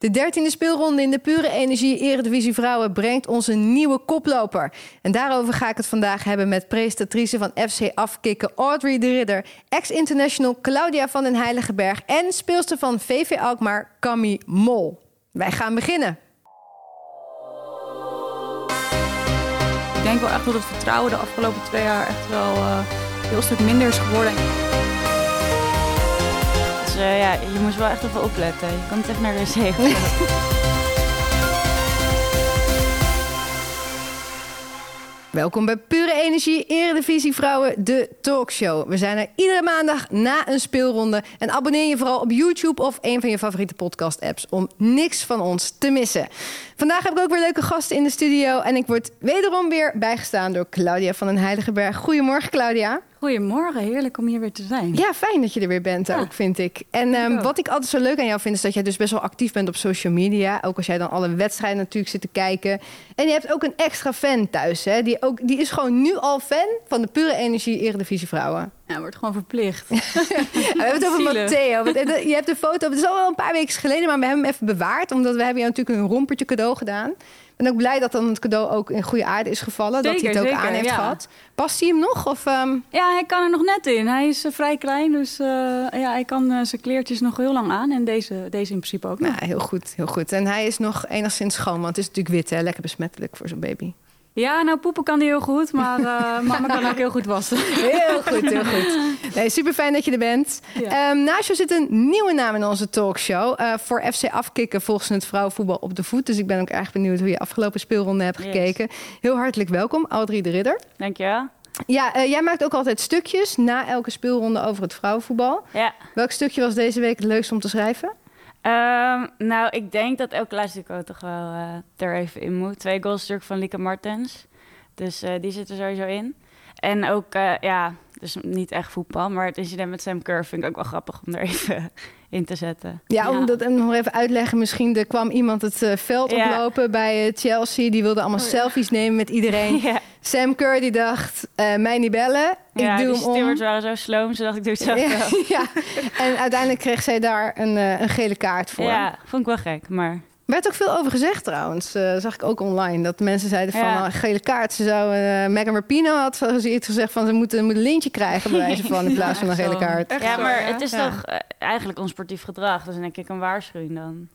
De dertiende speelronde in de Pure Energie Eredivisie Vrouwen brengt ons een nieuwe koploper. En daarover ga ik het vandaag hebben met presentatrice van FC Afkikken Audrey de Ridder, ex-international Claudia van den Heiligenberg en speelster van VV Alkmaar Camille Mol. Wij gaan beginnen. Ik denk wel echt dat het vertrouwen de afgelopen twee jaar echt wel uh, heel stuk minder is geworden. Uh, ja, je moest wel echt even opletten. Je kan het even naar de Welkom bij Pure Energie Eredivisie Vrouwen, de talkshow. We zijn er iedere maandag na een speelronde. En abonneer je vooral op YouTube of een van je favoriete podcast-apps... om niks van ons te missen. Vandaag heb ik ook weer leuke gasten in de studio... en ik word wederom weer bijgestaan door Claudia van den Heiligenberg. Goedemorgen, Claudia. Goedemorgen, heerlijk om hier weer te zijn. Ja, fijn dat je er weer bent ook, vind ik. En um, wat ik altijd zo leuk aan jou vind, is dat jij dus best wel actief bent op social media. Ook als jij dan alle wedstrijden natuurlijk zit te kijken. En je hebt ook een extra fan thuis, hè? Die, ook, die is gewoon nu al fan van de pure energie Eredivisie Vrouwen. Ja, wordt gewoon verplicht. we hebben het over Matteo. Je hebt de foto, het is al wel een paar weken geleden, maar we hebben hem even bewaard. Omdat we hebben jou natuurlijk een rompertje cadeau gedaan ben ook blij dat dan het cadeau ook in goede aarde is gevallen. dat hij het ook aan heeft gehad. Past hij hem nog? Of, ehm? Ja, hij kan er nog net in. Hij is uh, vrij klein, dus uh, ja, hij kan uh, zijn kleertjes nog heel lang aan. En deze, deze in principe ook nog. Ja, heel goed, heel goed. En hij is nog enigszins schoon, want het is natuurlijk wit, hè? lekker besmettelijk voor zo'n baby. Ja, nou poepen kan hij heel goed, maar uh, mama kan ook heel goed wassen. Heel goed, heel goed. Nee, super fijn dat je er bent. Ja. Um, naast je zit een nieuwe naam in onze talkshow. Uh, voor FC Afkikken volgens het vrouwenvoetbal op de voet. Dus ik ben ook erg benieuwd hoe je afgelopen speelronde hebt gekeken. Heel hartelijk welkom, Audrey de Ridder. Dankjewel. Ja, uh, jij maakt ook altijd stukjes na elke speelronde over het vrouwenvoetbal. Ja. Welk stukje was deze week het leukst om te schrijven? Um, nou, ik denk dat El Clasico toch wel uh, er even in moet. Twee goals natuurlijk van Lieke Martens. Dus uh, die zitten sowieso in. En ook, uh, ja, dus niet echt voetbal, maar het incident met Sam Kerr vind ik ook wel grappig om er even in te zetten. Ja, ja. om dat nog even uitleggen. Misschien er kwam iemand het uh, veld ja. oplopen bij Chelsea. Die wilde allemaal oh, selfies nemen met iedereen. ja. Sam Kerr die dacht, uh, mij niet bellen. Ik ja, doe die hem om. stewards waren zo sloom. Ze dacht, ik doe het zelf wel. ja. En uiteindelijk kreeg zij daar een, uh, een gele kaart voor. Ja, vond ik wel gek, maar... Er werd ook veel over gezegd trouwens, uh, zag ik ook online. Dat mensen zeiden van ja. uh, gele kaart. Ze zou, uh, Megan Rapino had gezegd van ze moeten, moeten een lintje krijgen bij wijze van in plaats van een gele kaart. Ja, maar het is toch eigenlijk onsportief gedrag. Dus denk ik een waarschuwing dan.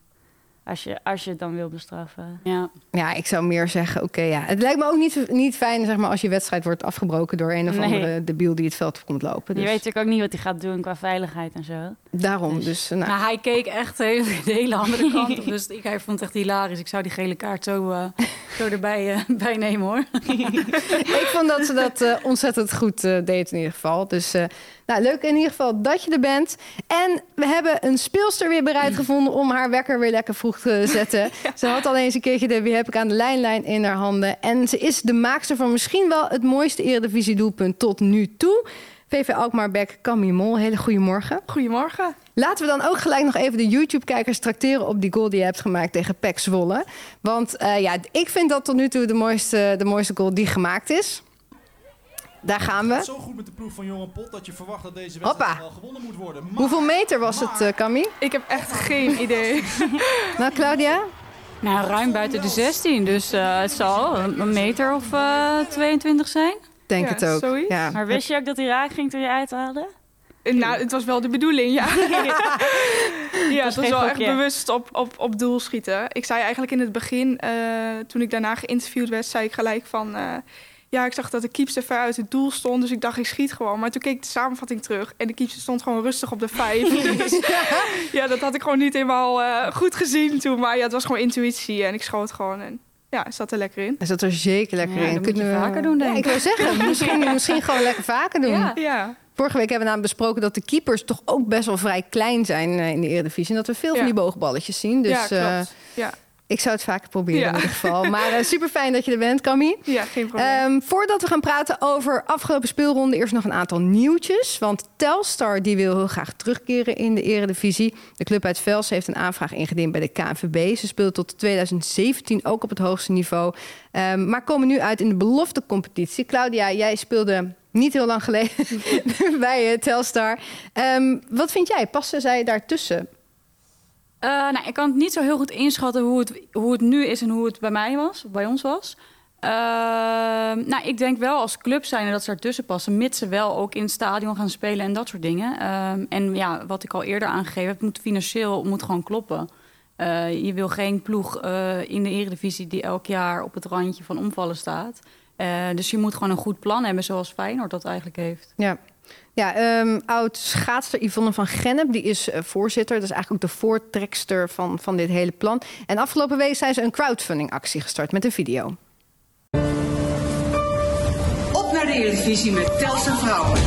Als je, als je het dan wil bestraffen. Ja, ja ik zou meer zeggen, oké, okay, ja. Het lijkt me ook niet, niet fijn zeg maar, als je wedstrijd wordt afgebroken door een of nee. andere debiel die het veld komt lopen. Dus. Je weet natuurlijk ook niet wat hij gaat doen qua veiligheid en zo. Daarom, dus... dus nou. nou. hij keek echt de hele andere kant op. Dus ik hij vond het echt hilarisch. Ik zou die gele kaart zo, uh, zo erbij uh, bij nemen, hoor. ik vond dat ze dat uh, ontzettend goed deed in ieder geval. Dus nou, leuk in ieder geval dat je er bent. En we hebben een speelster weer bereid gevonden om haar wekker weer lekker vroeg te zetten. ja. Ze had al eens een keertje de Wie heb ik aan de lijnlijn in haar handen. En ze is de maakster van misschien wel het mooiste Eredivisie doelpunt tot nu toe. VV Alkmaar Beck, Camille Mol. Hele goedemorgen. Goedemorgen. Laten we dan ook gelijk nog even de YouTube-kijkers trakteren op die goal die je hebt gemaakt tegen Pek Zwolle. Want uh, ja, ik vind dat tot nu toe de mooiste, de mooiste goal die gemaakt is. Daar gaan we. Zo goed met de ploeg van Johan Pot dat je verwacht dat deze wedstrijd wel gewonnen moet worden. Maar, Hoeveel meter was maar, het, uh, Camille? Ik heb echt geen idee. nou, Claudia? Nou, ruim buiten de 16. Dus uh, het zal een meter of uh, 22 zijn. Denk ja, het ook. Zoiets. Ja. Maar wist je ook dat hij raak ging toen je uithaalde? Nou, het was wel de bedoeling, ja. ja, het was wel echt bewust op, op, op doel schieten. Ik zei eigenlijk in het begin, uh, toen ik daarna geïnterviewd werd, zei ik gelijk van... Ja, ik zag dat de keepster ver uit het doel stond, dus ik dacht, ik schiet gewoon. Maar toen keek ik de samenvatting terug en de keepster stond gewoon rustig op de vijf. dus, ja, dat had ik gewoon niet helemaal uh, goed gezien toen. Maar ja, het was gewoon intuïtie en ik schoot gewoon. En ja, zat er lekker in. Hij zat er zeker lekker ja, in. Dat moet je vaker doen, denk ja, ik. wil zeggen, misschien, misschien gewoon lekker vaker doen. Ja. ja. Vorige week hebben we namelijk besproken dat de keepers toch ook best wel vrij klein zijn in de Eredivisie. En dat we veel van die boogballetjes zien. Dus, ja, klopt. Ja. Ik zou het vaker proberen ja. in ieder geval. Maar uh, super fijn dat je er bent, Camille. Ja, geen probleem. Um, voordat we gaan praten over afgelopen speelronde, eerst nog een aantal nieuwtjes. Want Telstar die wil heel graag terugkeren in de Eredivisie. De club uit Vels heeft een aanvraag ingediend bij de KNVB. Ze speelde tot 2017 ook op het hoogste niveau. Um, maar komen nu uit in de belofte competitie. Claudia, jij speelde niet heel lang geleden bij uh, Telstar. Um, wat vind jij? Passen zij daartussen? Nou, ik kan het niet zo heel goed inschatten hoe het, hoe het nu is en hoe het bij mij was, bij ons was. Uh, nou, ik denk wel als club zijn dat ze ertussen passen, mits ze wel ook in het stadion gaan spelen en dat soort dingen. Uh, en ja, wat ik al eerder aangegeven heb, moet financieel moet gewoon kloppen. Uh, je wil geen ploeg uh, in de eredivisie die elk jaar op het randje van omvallen staat. Dus je moet gewoon een goed plan hebben, zoals Feyenoord dat eigenlijk heeft. Ja, ja um, oud schaatster Yvonne van Gennep, die is voorzitter. Dat is eigenlijk ook de voortrekster van, van dit hele plan. En afgelopen week zijn ze een crowdfunding actie gestart met een video. Op naar de Eredivisie met Telstar Vrouwen.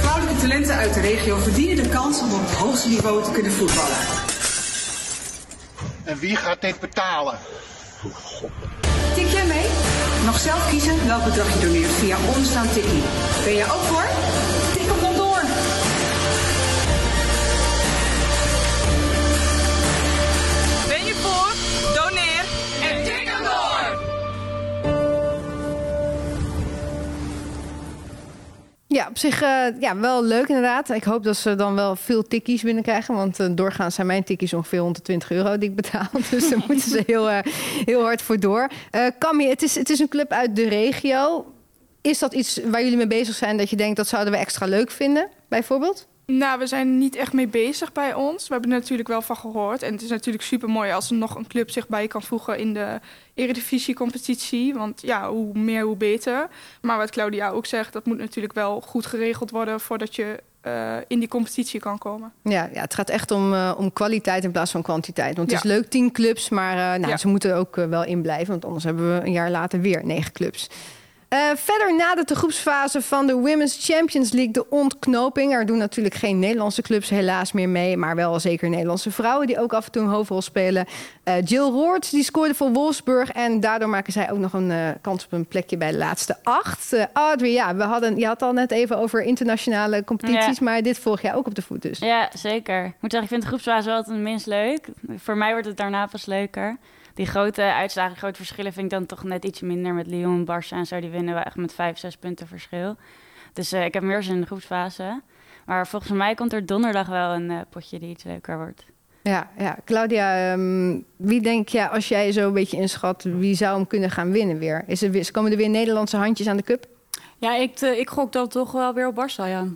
Vrouwelijke talenten uit de regio verdienen de kans om op het hoogste niveau te kunnen voetballen. En wie gaat dit betalen? Tik jij mee? Nog zelf kiezen welk bedrag je doneert via onderstaan tikkie. Ben je ook voor? Ja, op zich uh, ja, wel leuk inderdaad. Ik hoop dat ze dan wel veel tikkies binnenkrijgen. Want uh, doorgaans zijn mijn tikkies ongeveer 120 euro die ik betaal. Dus daar moeten ze heel, uh, heel hard voor door. Camille, het is, het is een club uit de regio. Is dat iets waar jullie mee bezig zijn dat je denkt dat zouden we extra leuk vinden, bijvoorbeeld? Nou, we zijn niet echt mee bezig bij ons. We hebben er natuurlijk wel van gehoord. En het is natuurlijk super mooi als er nog een club zich bij kan voegen in de Eredivisie-competitie. Want ja, hoe meer, hoe beter. Maar wat Claudia ook zegt, dat moet natuurlijk wel goed geregeld worden voordat je uh, in die competitie kan komen. Ja, ja het gaat echt om, uh, om kwaliteit in plaats van kwantiteit. Want het ja. is leuk, tien clubs, maar uh, nou, ja. ze moeten ook wel in blijven. Want anders hebben we een jaar later weer negen clubs. Uh, verder nadert de groepsfase van de Women's Champions League de ontknoping. Er doen natuurlijk geen Nederlandse clubs helaas meer mee, maar wel zeker Nederlandse vrouwen die ook af en toe een hoofdrol spelen. Uh, Jill Roorts die scoorde voor Wolfsburg en daardoor maken zij ook nog een uh, kans op een plekje bij de laatste acht. Audrey, ja, we hadden, je had al net even over internationale competities, ja. maar dit volg jij ook op de voet dus. Ja, zeker. Ik moet zeggen, ik vind de groepsfase wel het minst leuk. Voor mij wordt het daarna pas leuker die grote uitslagen, grote verschillen vind ik dan toch net iets minder met Lyon, Barça en zo. Die winnen we echt met vijf, zes punten verschil. Dus uh, ik heb meer zin in de groepsfase. Maar volgens mij komt er donderdag wel een uh, potje die iets leuker wordt. Ja, ja. Claudia, um, wie denk je, als jij zo een beetje inschat, wie zou hem kunnen gaan winnen weer? Is er, komen er weer Nederlandse handjes aan de cup? Ja, ik, uh, ik gok dat toch wel weer op Barça, ja.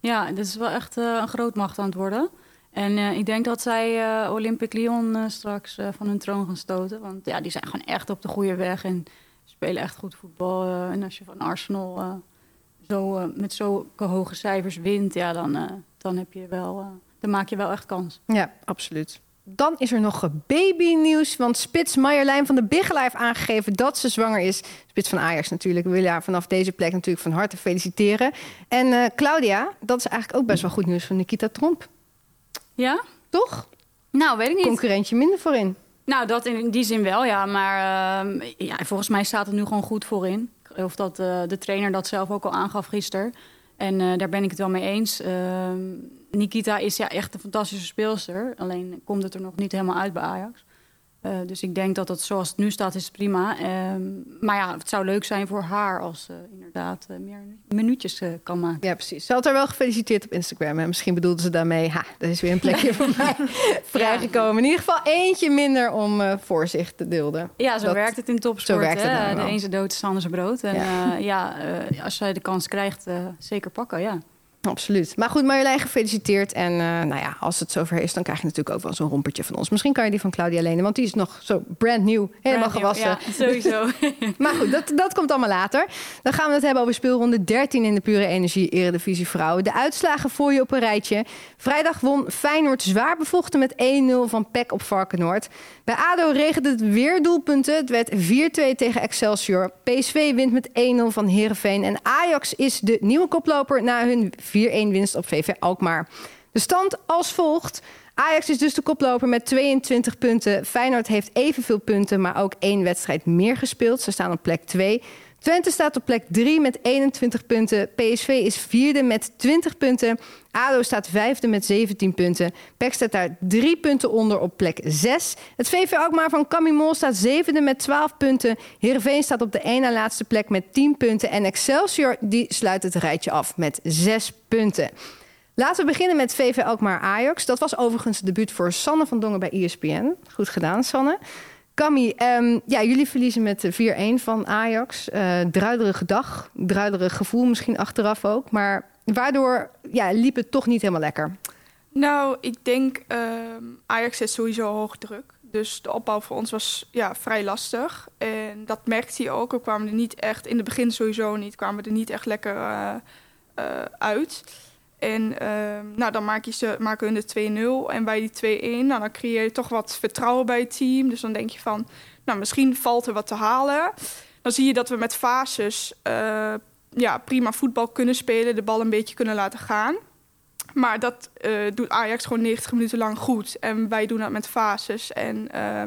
Ja, dit is wel echt een grootmacht aan het worden. En uh, ik denk dat zij uh, Olympic Lyon uh, straks van hun troon gaan stoten. Want ja, die zijn gewoon echt op de goede weg en spelen echt goed voetbal. en als je van Arsenal zo, met zulke hoge cijfers wint, ja, dan, dan, heb je wel, dan maak je wel echt kans. Ja, absoluut. Dan is er nog babynieuws. Want Spits Marjolein van de Bigelaar heeft aangegeven dat ze zwanger is. Spits van Ajax natuurlijk. We willen haar vanaf deze plek natuurlijk van harte feliciteren. En Claudia, dat is eigenlijk ook best wel goed nieuws van Nikita Tromp. Ja? Toch? Nou, weet ik niet. Concurrentje minder voorin. Nou, dat in die zin wel, ja. Maar uh, ja, volgens mij staat het nu gewoon goed voorin. Of dat uh, de trainer dat zelf ook al aangaf gisteren. En uh, daar ben ik het wel mee eens. Ehm, Nikita is ja echt een fantastische speelster. Alleen komt het er nog niet helemaal uit bij Ajax. Uh, dus ik denk dat het zoals het nu staat, is prima. Uh, maar ja, het zou leuk zijn voor haar als ze inderdaad uh, meer minuutjes kan maken. Ja, precies. Ze had haar wel gefeliciteerd op Instagram. En misschien bedoelde ze daarmee, ha, er is weer een plekje voor mij vrijgekomen. In ieder geval eentje minder om voor zich te dulden. Ja, zo dat, werkt het in topsport. Zo werkt het hè? De een zijn dood de ander zijn brood. En ja, ja als zij de kans krijgt, zeker pakken, ja. Absoluut. Maar goed, Marjolein, gefeliciteerd. En uh, nou ja, als het zover is, dan krijg je natuurlijk ook wel zo'n rompertje van ons. Misschien kan je die van Claudia lenen, want die is nog zo brand new, helemaal brand gewassen. New, ja, sowieso. maar goed, dat, dat komt allemaal later. Dan gaan we het hebben over speelronde 13 in de Pure Energie Eredivisie Vrouwen. De uitslagen voor je op een rijtje. Vrijdag won Feyenoord zwaar bevochten met 1-0 van PEC op Varkenoord. Bij ADO regende het weer doelpunten. Het werd 4-2 tegen Excelsior. PSV wint met 1-0 van Heerenveen. En Ajax is de nieuwe koploper na hun 4-1 winst op VV Alkmaar. De stand als volgt. Ajax is dus de koploper met 22 punten. Feyenoord heeft evenveel punten, maar ook één wedstrijd meer gespeeld. Ze staan op plek 2. Twente staat op plek 3 met 21 punten. PSV is vierde met 20 punten. ADO staat vijfde met 17 punten. PEC staat daar drie punten onder op plek 6. Het VV Alkmaar van Camille Mol staat zevende met 12 punten. Heerenveen staat op de ene na laatste plek met 10 punten. En Excelsior die sluit het rijtje af met 6 punten. Laten we beginnen met VV Alkmaar Ajax. Dat was overigens het debuut voor Sanne van Dongen bij ESPN. Goed gedaan, Sanne. Cammy, um, ja, jullie verliezen met 4-1 van Ajax. Uh, druiderige dag, druiderig gevoel misschien achteraf ook. Maar waardoor ja, liep het toch niet helemaal lekker? Nou, ik denk uh, Ajax zet sowieso hoog druk. Dus de opbouw voor ons was ja, vrij lastig. En dat merkte je ook. We kwamen er niet echt, in het begin sowieso niet, kwamen we er niet echt lekker uh, uit. En uh, nou, dan maak je ze, maken hun de 2-0. En bij die 2-1, nou, dan creëer je toch wat vertrouwen bij het team. Dus dan denk je van, nou, misschien valt er wat te halen. Dan zie je dat we met fases uh, ja, prima voetbal kunnen spelen. De bal een beetje kunnen laten gaan. Maar dat uh, doet Ajax gewoon 90 minuten lang goed. En wij doen dat met fases. En uh,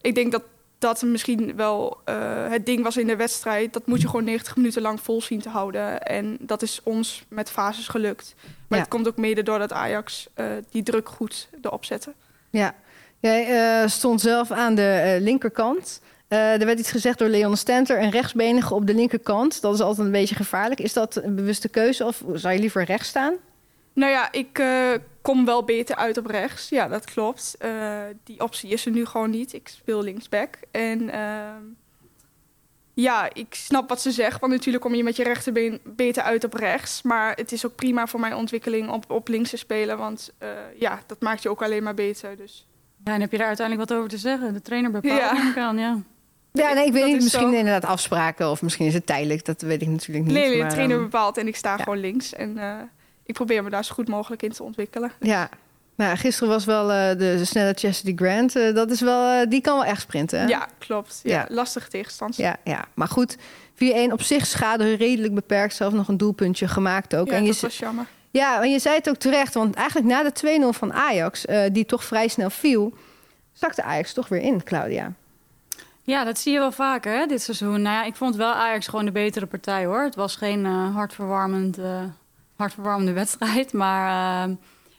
ik denk dat dat misschien wel uh, het ding was in de wedstrijd. Dat moet je gewoon 90 minuten lang vol zien te houden. En dat is ons met fases gelukt. Maar ja. het komt ook mede doordat Ajax uh, die druk goed erop zette. Ja, jij uh, stond zelf aan de linkerkant. er werd iets gezegd door Leon Stenter, een rechtsbenige op de linkerkant. Dat is altijd een beetje gevaarlijk. Is dat een bewuste keuze of zou je liever rechts staan? Nou ja, ik uh, kom wel beter uit op rechts. Ja, dat klopt. Uh, die optie is er nu gewoon niet. Ik speel linksback. En uh, ja, ik snap wat ze zegt. Want natuurlijk kom je met je rechterbeen beter uit op rechts. Maar het is ook prima voor mijn ontwikkeling om op links te spelen. Want uh, ja, dat maakt je ook alleen maar beter. Dus. Ja, en heb je daar uiteindelijk wat over te zeggen? De trainer bepaalt ja. kan, ja. Ja, nee, ik weet dat niet. Misschien zo... inderdaad afspraken of misschien is het tijdelijk. Dat weet ik natuurlijk niet. Nee, nee de trainer bepaalt en ik sta ja. gewoon links. En ik probeer me daar zo goed mogelijk in te ontwikkelen. Ja. Nou, gisteren was wel uh, de, de, snelle Chastity Grant. Uh, dat is wel, uh, die kan wel echt sprinten. Hè? Ja, klopt. Ja, ja. Lastige tegenstand. Ja, ja, maar goed. 4-1 op zich schade redelijk beperkt. Zelf nog een doelpuntje gemaakt ook. Ja, en je, dat was jammer. Ja, en je zei het ook terecht. Want eigenlijk na de 2-0 van Ajax, die toch vrij snel viel... zakte Ajax toch weer in, Claudia. Ja, dat zie je wel vaker hè, dit seizoen. Nou ja, ik vond wel Ajax gewoon de betere partij hoor. Het was geen hartverwarmend hartverwarmende wedstrijd. Maar uh,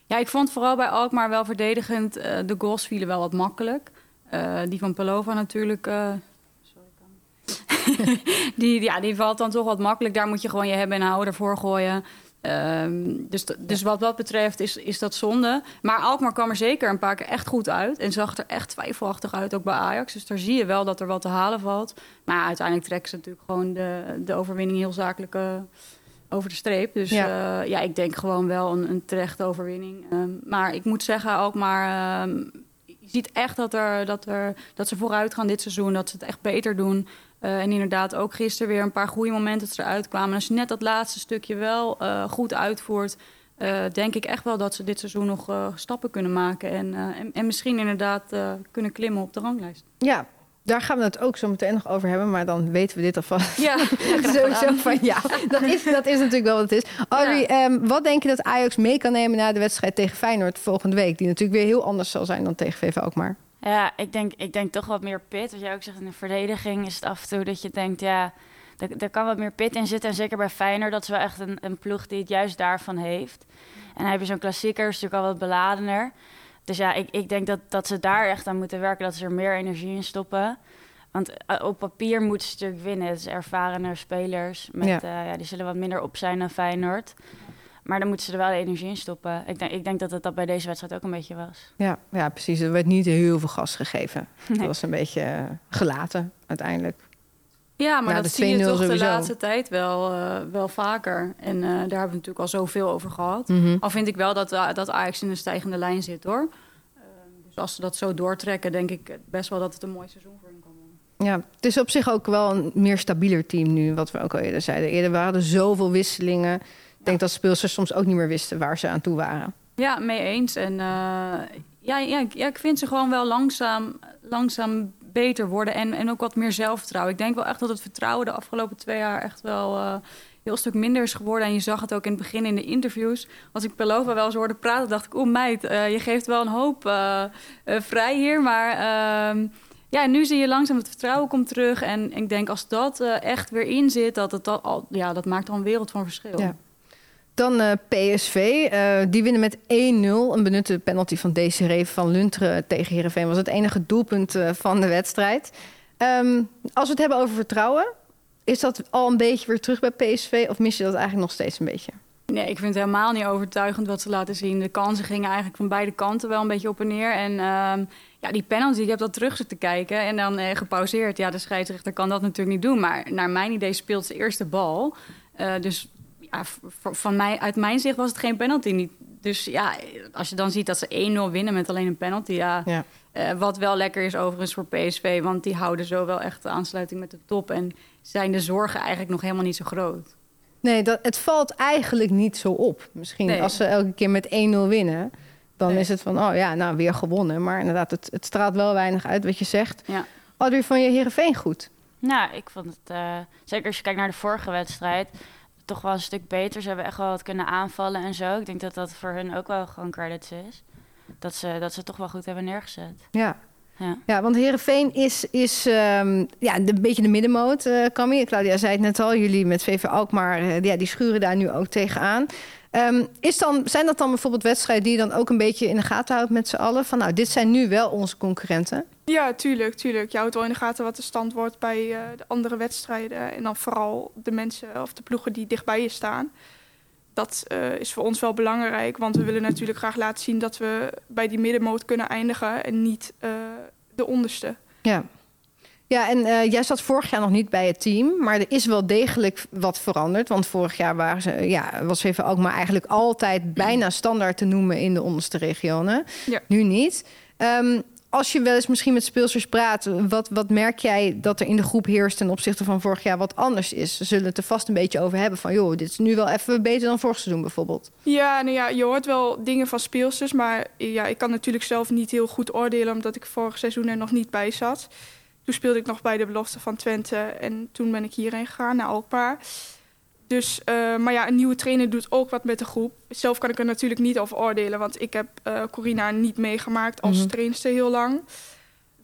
ja, ik vond vooral bij Alkmaar wel verdedigend. Uh, de goals vielen wel wat makkelijk. Uh, die van Pelova natuurlijk. Die, ja, die valt dan toch wat makkelijk. Daar moet je gewoon je hebben en houden ervoor gooien. Um, dus, dus wat dat betreft is, is dat zonde. Maar Alkmaar kwam er zeker een paar keer echt goed uit. En zag er echt twijfelachtig uit, ook bij Ajax. Dus daar zie je wel dat er wat te halen valt. Maar uiteindelijk trekken ze natuurlijk gewoon de, de overwinning heel zakelijk over de streep. Dus ja, uh, ja ik denk gewoon wel een, een terechte overwinning. Um, maar ik moet zeggen ook maar... Um, je ziet echt dat, er, dat, er, dat ze vooruit gaan dit seizoen. Dat ze het echt beter doen. Uh, en inderdaad ook gisteren weer een paar goede momenten dat ze eruit kwamen. En als je net dat laatste stukje wel uh, goed uitvoert... Uh, denk ik echt wel dat ze dit seizoen nog stappen kunnen maken. En, en, en, misschien inderdaad kunnen klimmen op de ranglijst. Ja, daar gaan we het ook zo meteen nog over hebben, maar dan weten we dit alvast. Ja, sowieso van ja. Dat is, dat is natuurlijk wel wat het is. Audrey, ja. um, wat denk je dat Ajax mee kan nemen na de wedstrijd tegen Feyenoord volgende week? Die natuurlijk weer heel anders zal zijn dan tegen VV Alkmaar. Ja, ik denk, ik denk toch wat meer pit. Wat jij ook zegt in de verdediging is het af en toe dat je denkt, ja, er, kan wat meer pit in zitten. En zeker bij Feyenoord, dat is wel echt een, een ploeg die het juist daarvan heeft. En dan heb je zo'n klassieker, is natuurlijk al wat beladener. Dus ja, ik, ik denk dat, dat ze daar echt aan moeten werken, dat ze er meer energie in stoppen. Want uh, op papier moeten ze natuurlijk winnen. Het is ervarene spelers. Met, ja. Uh, ja, die zullen wat minder op zijn dan Feyenoord. Maar dan moeten ze er wel energie in stoppen. Ik denk, ik denk dat het dat bij deze wedstrijd ook een beetje was. Ja, ja precies. Er werd niet heel veel gas gegeven. Nee. Het was een beetje uh, gelaten uiteindelijk. Ja, maar dat zie je toch sowieso. de laatste tijd wel, uh, wel vaker. En uh, daar hebben we natuurlijk al zoveel over gehad. Mm -hmm. Al vind ik wel dat, uh, dat Ajax in een stijgende lijn zit, hoor. dus als ze dat zo doortrekken, denk ik best wel dat het een mooi seizoen voor hen kan worden. Ja, het is op zich ook wel een meer stabieler team nu, wat we ook al eerder zeiden. Eerder waren er zoveel wisselingen. Ik ja. denk dat speelsters soms ook niet meer wisten waar ze aan toe waren. Ja, mee eens. En ja, ja, ja, ik vind ze gewoon wel langzaam, langzaam beter worden en, en ook wat meer zelfvertrouwen. Ik denk wel echt dat het vertrouwen de afgelopen twee jaar echt wel uh, heel stuk minder is geworden. En je zag het ook in het begin in de interviews. Als ik Pelova wel eens hoorde praten, dacht ik... oeh meid, uh, je geeft wel een hoop uh, vrij hier, maar... ehm, ja, nu zie je langzaam het vertrouwen komt terug. En ik denk als dat echt weer in zit, dat het al, ja, dat maakt al een wereld van verschil. Ja. Dan uh, PSV. Uh, die winnen met 1-0. Een benutte penalty van Desiree van Lunteren tegen Heerenveen... was het enige doelpunt uh, van de wedstrijd. Um, als we het hebben over vertrouwen... is dat al een beetje weer terug bij PSV... of mis je dat eigenlijk nog steeds een beetje? Nee, ik vind het helemaal niet overtuigend wat ze laten zien. De kansen gingen eigenlijk van beide kanten wel een beetje op en neer. En ehm, ja, die penalty, ik heb dat terug zitten kijken en dan eh, gepauzeerd. Ja, de scheidsrechter kan dat natuurlijk niet doen. Maar naar mijn idee speelt ze eerst de bal. Dus ja, van mij, uit mijn zicht was het geen penalty. Niet. Dus ja, als je dan ziet dat ze 1-0 winnen met alleen een penalty... ja, ja. Uh, wat wel lekker is overigens voor PSV... want die houden zo wel echt de aansluiting met de top... en zijn de zorgen eigenlijk nog helemaal niet zo groot. Nee, dat, het valt eigenlijk niet zo op. Misschien als ze elke keer met 1-0 winnen... dan is het van, oh ja, nou, weer gewonnen. Maar inderdaad, het, het straalt wel weinig uit wat je zegt. Ja. Audrey, van je Heerenveen goed? Nou, ik vond het... Uh, zeker als je kijkt naar de vorige wedstrijd toch wel een stuk beter. Ze hebben echt wel wat kunnen aanvallen en zo. Ik denk dat dat voor hun ook wel gewoon credits is. Dat ze, dat ze toch wel goed hebben neergezet. Ja. Ja. ja, want Herenveen is, is um, ja, een beetje de middenmoot, uh, Camille. Claudia zei het net al, jullie met VV Alkmaar, uh, ja, die schuren daar nu ook tegenaan. Um, is dan, zijn dat dan bijvoorbeeld wedstrijden die je dan ook een beetje in de gaten houdt met z'n allen? Van nou, dit zijn nu wel onze concurrenten. Ja, tuurlijk, tuurlijk. Je houdt wel in de gaten wat de stand wordt bij uh, de andere wedstrijden. En dan vooral de mensen of de ploegen die dichtbij je staan. Dat uh, is voor ons wel belangrijk, want we willen natuurlijk graag laten zien dat we bij die middenmoot kunnen eindigen en niet uh, de onderste. Ja. Ja, en uh, jij zat vorig jaar nog niet bij het team, maar er is wel degelijk wat veranderd. Want vorig jaar waren ze, ja, was even ook maar eigenlijk altijd bijna standaard te noemen in de onderste regionen. Ja. Nu niet. Um, als je wel eens misschien met speelsters praat, wat, wat merk jij dat er in de groep heerst ten opzichte van vorig jaar wat anders is? Ze zullen het er vast een beetje over hebben van, joh, dit is nu wel even beter dan vorig seizoen bijvoorbeeld. Ja, nou ja, je hoort wel dingen van speelsters, maar ja, ik kan natuurlijk zelf niet heel goed oordelen omdat ik vorig seizoen er nog niet bij zat. Toen speelde ik nog bij de belofte van Twente en toen ben ik hierheen gegaan naar Alkmaar. Dus, uh, maar ja, een nieuwe trainer doet ook wat met de groep. Zelf kan ik er natuurlijk niet over oordelen, want ik heb uh, Corina niet meegemaakt als mm trainster heel lang.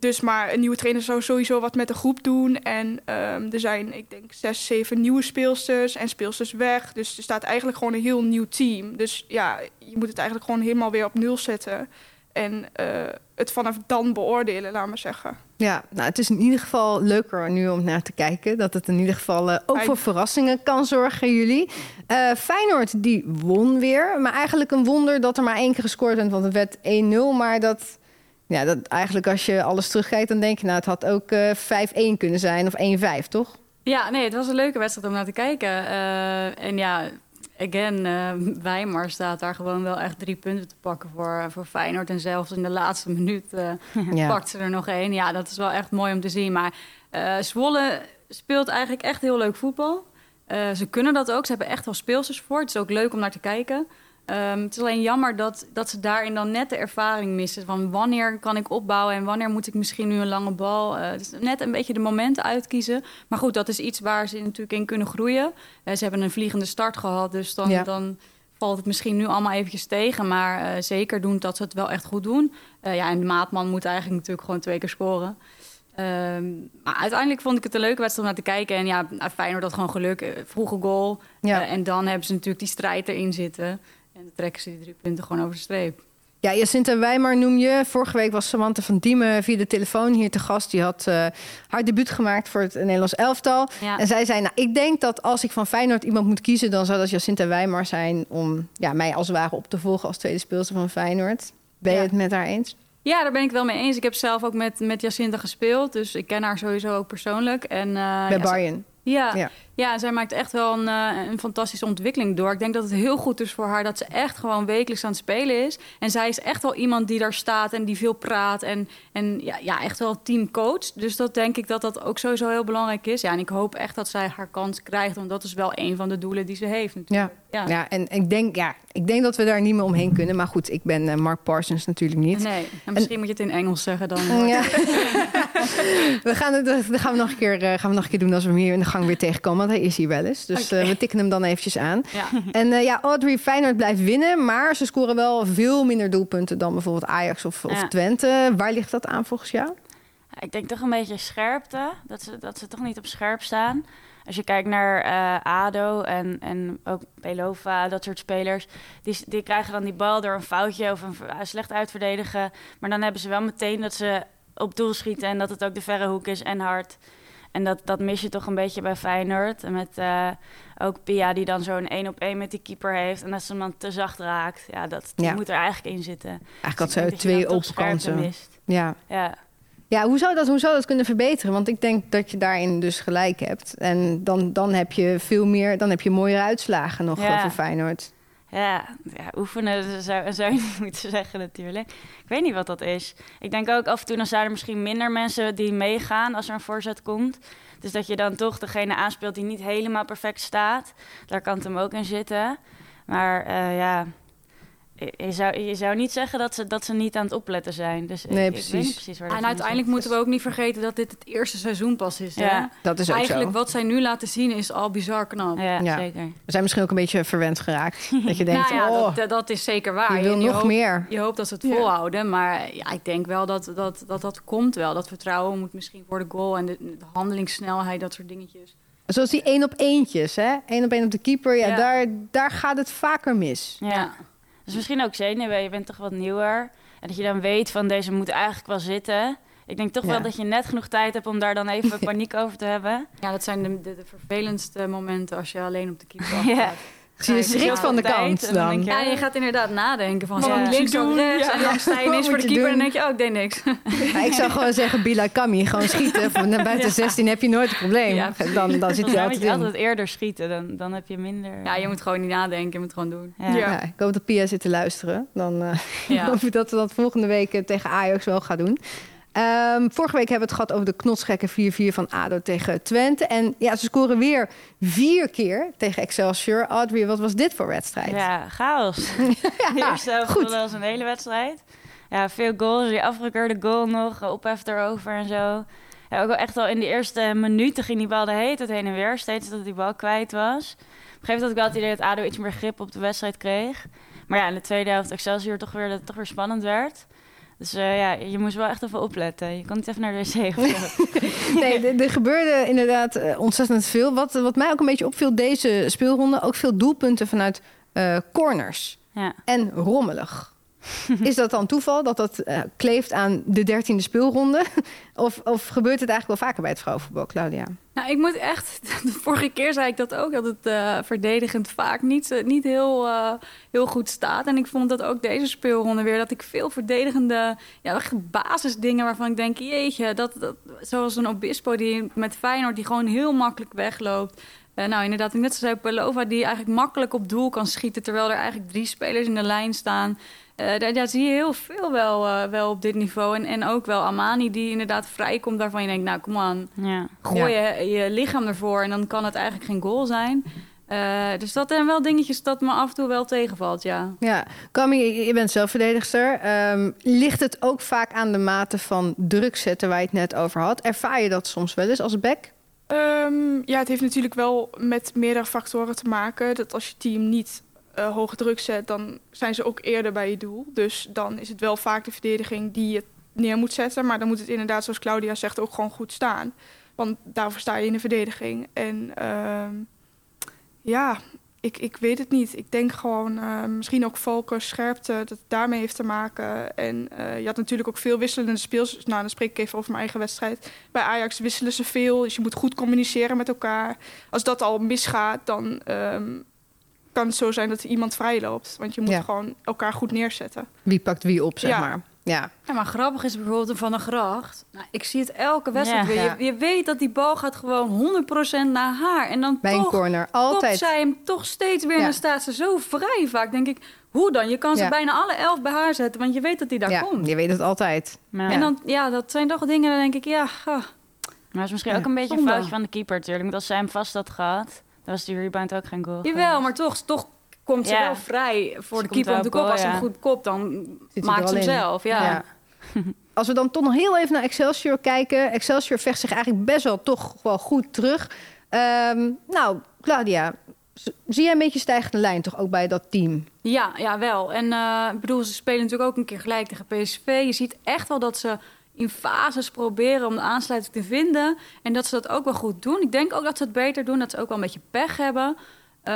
Dus, maar een nieuwe trainer zou sowieso wat met de groep doen. En um, er zijn, ik denk, zes, zeven nieuwe speelsters en speelsters weg. Dus er staat eigenlijk gewoon een heel nieuw team. Dus ja, je moet het eigenlijk gewoon helemaal weer op nul zetten. En uh, het vanaf dan beoordelen, laat maar zeggen. Ja, nou, het is in ieder geval leuker nu om naar te kijken. Dat het in ieder geval uh, ook voor verrassingen kan zorgen, jullie. Uh, Feyenoord, die won weer. Maar eigenlijk een wonder dat er maar één keer gescoord werd. Want het werd 1-0. Maar dat, ja, dat eigenlijk als je alles terugkijkt, dan denk je... nou, het had ook uh, 5-1 kunnen zijn of 1-5, toch? Ja, nee, het was een leuke wedstrijd om naar te kijken. en ja, again, uh, Weimar staat daar gewoon wel echt drie punten te pakken voor, voor Feyenoord. En zelfs in de laatste minuut uh, pakt ze er nog één. Ja, dat is wel echt mooi om te zien. Maar uh, Zwolle speelt eigenlijk echt heel leuk voetbal. ze kunnen dat ook. Ze hebben echt wel speelsters voor. Het is ook leuk om naar te kijken. Um, het is alleen jammer dat, dat ze daarin dan net de ervaring missen. Van wanneer kan ik opbouwen en wanneer moet ik misschien nu een lange bal. Uh, dus net een beetje de momenten uitkiezen. Maar goed, dat is iets waar ze natuurlijk in kunnen groeien. Uh, ze hebben een vliegende start gehad, dus dan, dan valt het misschien nu allemaal eventjes tegen. Maar uh, zeker doen dat ze het wel echt goed doen. ja, en de maatman moet eigenlijk natuurlijk gewoon twee keer scoren. Um, maar uiteindelijk vond ik het een leuke wedstrijd om naar te kijken. En ja, Feyenoord dat gewoon geluk. Vroege goal. Ja. en dan hebben ze natuurlijk die strijd erin zitten. En dan trekken ze die drie punten gewoon over de streep. Ja, Jacinta Wijmar noem je. Vorige week was Samantha van Diemen via de telefoon hier te gast. Die had uh, haar debuut gemaakt voor het Nederlands elftal. En zij zei, nou, ik denk dat als ik van Feyenoord iemand moet kiezen... dan zou dat Jacinta Wijmar zijn om ja, mij als het ware op te volgen... als tweede speelster van Feyenoord. Ben je het met haar eens? Ja, daar ben ik wel mee eens. Ik heb zelf ook met, met Jacinta gespeeld. Dus ik ken haar sowieso ook persoonlijk. En, uh, Bij ja, Bayern. Ja, ja. Ja, zij maakt echt wel een, uh, een fantastische ontwikkeling door. Ik denk dat het heel goed is voor haar dat ze echt gewoon wekelijks aan het spelen is. En zij is echt wel iemand die daar staat en die veel praat. En, en ja, ja, echt wel teamcoach. Dus dat denk ik dat dat ook sowieso heel belangrijk is. Ja, en ik hoop echt dat zij haar kans krijgt. Want dat is wel een van de doelen die ze heeft natuurlijk. Ja, ja. ja en ik denk, ja, ik denk dat we daar niet meer omheen kunnen. Maar goed, ik ben uh, Mark Parsons natuurlijk niet. Nee, en misschien moet je het in Engels zeggen dan. Ja. we gaan het, dat gaan we nog een keer, uh, gaan we nog een keer doen als we hem hier in de gang weer tegenkomen. Want hij is hier wel eens. Dus okay. uh, we tikken hem dan eventjes aan. Ja. En uh, ja, Audrey Feyenoord blijft winnen. Maar ze scoren wel veel minder doelpunten dan bijvoorbeeld Ajax of, of ja. Twente. Waar ligt dat aan volgens jou? Ik denk toch een beetje scherpte. Dat ze, dat ze toch niet op scherp staan. Als je kijkt naar uh, ADO en, en ook Pelova, dat soort spelers... Die, die krijgen dan die bal door een foutje of een slecht uitverdedigen. Maar dan hebben ze wel meteen dat ze op doel schieten... en dat het ook de verre hoek is en hard. En dat, dat mis je toch een beetje bij Feyenoord. En met uh, ook Pia die dan zo'n één op één met die keeper heeft. En dat ze hem dan te zacht raakt. Ja, dat moet er eigenlijk in zitten. Eigenlijk had ze twee open kansen. Ja. ja. Ja, hoe zou, dat, hoe zou dat kunnen verbeteren? Want ik denk dat je daarin dus gelijk hebt. En dan, dan heb je veel meer, dan heb je mooiere uitslagen nog ja. voor Feyenoord. Ja, ja, oefenen zou, zou je niet moeten zeggen natuurlijk. Ik weet niet wat dat is. Ik denk ook af en toe dan zijn er misschien minder mensen die meegaan als er een voorzet komt. Dus dat je dan toch degene aanspeelt die niet helemaal perfect staat. Daar kan het hem ook in zitten. Maar uh, ja, je zou, je zou niet zeggen dat ze, dat ze niet aan het opletten zijn. Dus nee, precies. precies waar en uiteindelijk moeten we ook niet vergeten dat dit het eerste seizoen pas is. Ja, hè? dat is ook Eigenlijk wat zij nu laten zien is al bizar knap. Ja, zeker. We zijn misschien ook een beetje verwend geraakt. dat je denkt, nou ja, oh, dat, dat, is zeker waar. Je wil nog hoopt, meer. Je hoopt dat ze het volhouden. Maar ja, ik denk wel dat dat, dat dat komt wel. Dat vertrouwen moet misschien voor de goal en de, de handelingssnelheid, dat soort dingetjes. Zoals die één op eentjes, hè? Eén op één op de keeper. Ja, Daar, daar gaat het vaker mis. ja. Dus misschien ook zenuwen, je bent toch wat nieuwer. En dat je dan weet van deze moet eigenlijk wel zitten. Ik denk toch wel dat je net genoeg tijd hebt om daar dan even paniek over te hebben. Ja, dat zijn de, de, de vervelendste momenten als je alleen op de keeper ja. Zie je schrikt van de kant dan. Je, ja, je gaat inderdaad nadenken van ja. links of rechts. En dan sta je ineens voor de keeper en dan denk je, oh, ik deed niks. ik zou gewoon zeggen, Bila Kami, gewoon schieten. Van buiten 16 heb je nooit een probleem. dan, dan zit je altijd je altijd eerder schieten, dan, dan heb je minder... Ja, je moet gewoon niet nadenken, je moet gewoon doen. Ja. ik hoop dat Pia zit te luisteren. Dan uh, hoop ik dat we dat volgende week eh, tegen Ajax wel gaan doen. Um, vorige week hebben we het gehad over de knotsgekke 4-4 van ADO tegen Twente. En ja, ze scoren weer vier keer tegen Excelsior. Audrey, wat was dit voor wedstrijd? Ja, chaos. ja, Eerst goed. was een hele wedstrijd. Ja, veel goals. Die afgekeurde goal nog, ophef erover en zo. Ja, ook wel echt al in de eerste minuten ging die bal de heet het heen en weer. Steeds dat die bal kwijt was. Op een gegeven moment had ik wel het idee dat ADO iets meer grip op de wedstrijd kreeg. Maar ja, in de tweede helft Excelsior toch weer, dat het toch weer spannend werd. Dus uh, ja, je moest wel echt even opletten. Je kon niet even naar de wc nee, er gebeurde inderdaad uh, ontzettend veel. Wat, wat mij ook een beetje opviel deze speelronde... ook veel doelpunten vanuit uh, corners. Ja. En rommelig. Is dat dan toeval dat dat uh, kleeft aan de dertiende speelronde? of, of gebeurt het eigenlijk wel vaker bij het vrouwenvoetbal, Claudia? Nou, ik moet echt... De vorige keer zei ik dat ook, dat het uh, verdedigend vaak niet, uh, niet heel, heel goed staat. En ik vond dat ook deze speelronde weer, dat ik veel verdedigende ja, basisdingen waarvan ik denk, jeetje, dat, dat, zoals een Obispo die met Feyenoord die gewoon heel makkelijk wegloopt. Uh, nou, inderdaad, net zoals Pelova, die eigenlijk makkelijk op doel kan schieten... terwijl er eigenlijk drie spelers in de lijn staan. Uh, daar, daar, zie je heel veel wel, uh, wel op dit niveau. En, en ook wel Amani, die inderdaad vrijkomt... waarvan je denkt, nou, kom aan, ja. gooi Je, je lichaam ervoor... en dan kan het eigenlijk geen goal zijn... dus dat zijn wel dingetjes dat me af en toe wel tegenvalt, ja. Ja, Camille, je bent zelfverdedigster. Um, ligt het ook vaak aan de mate van druk zetten waar je het net over had? Ervaar je dat soms wel eens als back? Um, ja, het heeft natuurlijk wel met meerdere factoren te maken. Dat als je team niet uh, hoge druk zet, dan zijn ze ook eerder bij je doel. Dus dan is het wel vaak de verdediging die je neer moet zetten. Maar dan moet het inderdaad, zoals Claudia zegt, ook gewoon goed staan. Want daarvoor sta je in de verdediging. En uh, ja, ik, ik weet het niet. Ik denk gewoon uh, misschien ook focus, scherpte, dat het daarmee heeft te maken. En uh, je had natuurlijk ook veel wisselende speels. Nou, dan spreek ik even over mijn eigen wedstrijd. Bij Ajax wisselen ze veel, dus je moet goed communiceren met elkaar. Als dat al misgaat, dan um, kan het zo zijn dat iemand vrij loopt. Want je moet gewoon elkaar goed neerzetten. Wie pakt wie op, zeg ja. maar. Ja. ja, maar grappig is bijvoorbeeld Van de Gracht. Nou, ik zie het elke wedstrijd weer. Je, je, weet dat die bal gaat gewoon 100% naar haar. En dan Bij toch corner, altijd. zij hem toch steeds weer. Ja. En dan staat ze zo vrij vaak. denk ik, hoe dan? Je kan ze bijna alle elf bij haar zetten. Want je weet dat hij daar komt. je weet het altijd. En dan, ja, dat zijn toch dingen, dan denk ik, ja... Oh. Maar het is misschien ook een beetje een foutje van de keeper natuurlijk. Want als zij hem vast had gehad, dan was die rebound ook geen goal. Jawel, maar toch, toch komt ze wel vrij voor de keeper op de kop. Als ze een goed kop, dan maakt ze hem zelf. Ja. Als we dan toch nog heel even naar Excelsior kijken. Excelsior vecht zich eigenlijk best wel toch wel goed terug. Um, nou, Claudia, zie jij een beetje stijgende lijn toch ook bij dat team? Ja, ja wel. En uh, ik bedoel, ze spelen natuurlijk ook een keer gelijk tegen PSV. Je ziet echt wel dat ze in fases proberen om de aansluiting te vinden. En dat ze dat ook wel goed doen. Ik denk ook dat ze het beter doen, dat ze ook wel een beetje pech hebben. Uh,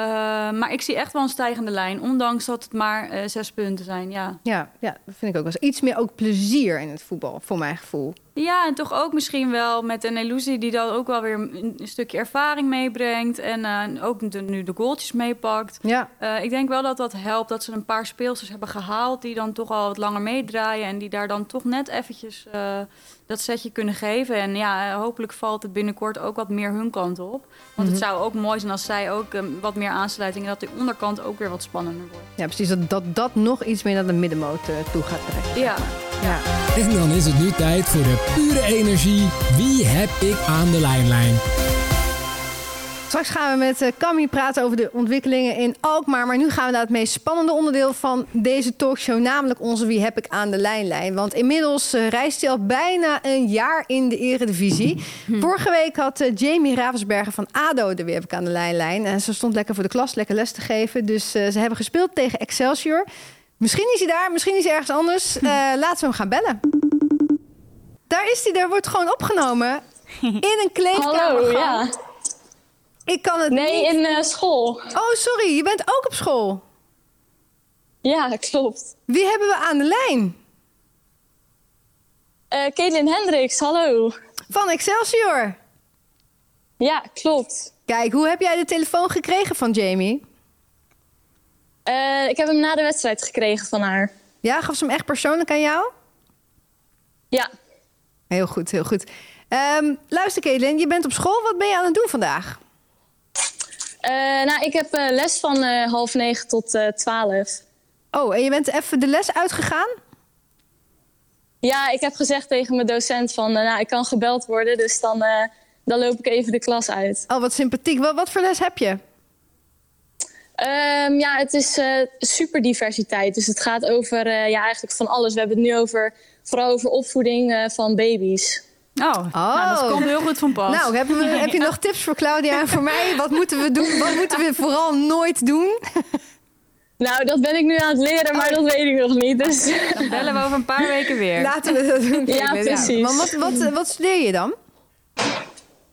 maar ik zie echt wel een stijgende lijn, ondanks dat het maar uh, zes punten zijn. Ja. Ja, ja, dat vind ik ook wel. Iets meer ook plezier in het voetbal, voor mijn gevoel. Ja, en toch ook misschien wel met een illusie die dan ook wel weer een, stukje ervaring meebrengt. En uh, ook de, nu de goaltjes meepakt. Ja. Uh, ik denk wel dat dat helpt dat ze een paar speelsters hebben gehaald die dan toch al wat langer meedraaien. En die daar dan toch net eventjes uh, dat setje kunnen geven. En ja, hopelijk valt het binnenkort ook wat meer hun kant op. Want mm -hmm. het zou ook mooi zijn als zij ook um, wat meer aansluiting en dat de onderkant ook weer wat spannender wordt. Ja, precies. Dat dat, dat nog iets meer naar de middenmoot toe gaat trekken. Ja. Ja. En dan is het nu tijd voor de pure energie. Wie heb ik aan de lijnlijn? Straks gaan we met Cammy praten over de ontwikkelingen in Alkmaar. Maar nu gaan we naar het meest spannende onderdeel van deze talkshow. Namelijk onze Wie heb ik aan de lijnlijn. Want inmiddels uh, reist hij al bijna een jaar in de eredivisie. Hm. Vorige week had uh, Jamie Ravensberger van ADO de Wie heb ik aan de lijnlijn. En ze stond lekker voor de klas, lekker les te geven. Dus ze hebben gespeeld tegen Excelsior. Misschien is hij daar, misschien is hij ergens anders. laten we hem gaan bellen. Daar is hij, daar wordt gewoon opgenomen. In een kleedkamer. Hallo, ja. Ik kan het nee, niet. in uh, school. Oh, sorry. Je bent ook op school. Ja, klopt. Wie hebben we aan de lijn? Uh, Caitlin Hendricks, hallo. Van Excelsior. Ja, klopt. Kijk, hoe heb jij de telefoon gekregen van Jamie? Uh, ik heb hem na de wedstrijd gekregen van haar. Ja, gaf ze hem echt persoonlijk aan jou? Ja. Heel goed, heel goed. Um, luister, Caitlin, je bent op school. Wat ben je aan het doen vandaag? Uh, nou, ik heb uh, les van half negen tot twaalf. Oh, en je bent even de les uitgegaan? Ja, ik heb gezegd tegen mijn docent van, nou, ik kan gebeld worden, dus dan, dan loop ik even de klas uit. Oh, wat sympathiek. Wat, wat voor les heb je? Um, ja, het is superdiversiteit. Dus het gaat over ja, eigenlijk van alles. We hebben het nu over, vooral over opvoeding van baby's. Oh, oh. Nou, dat komt heel goed van pas. Nou, heb je, heb je nog tips voor Claudia en voor mij? Wat moeten we doen? Wat moeten we vooral nooit doen? Nou, dat ben ik nu aan het leren, maar dat weet ik nog niet. Dus. Dan bellen we over een paar weken weer. Laten we dat doen. Ja, precies. Ja. Maar wat, wat, wat studeer je dan?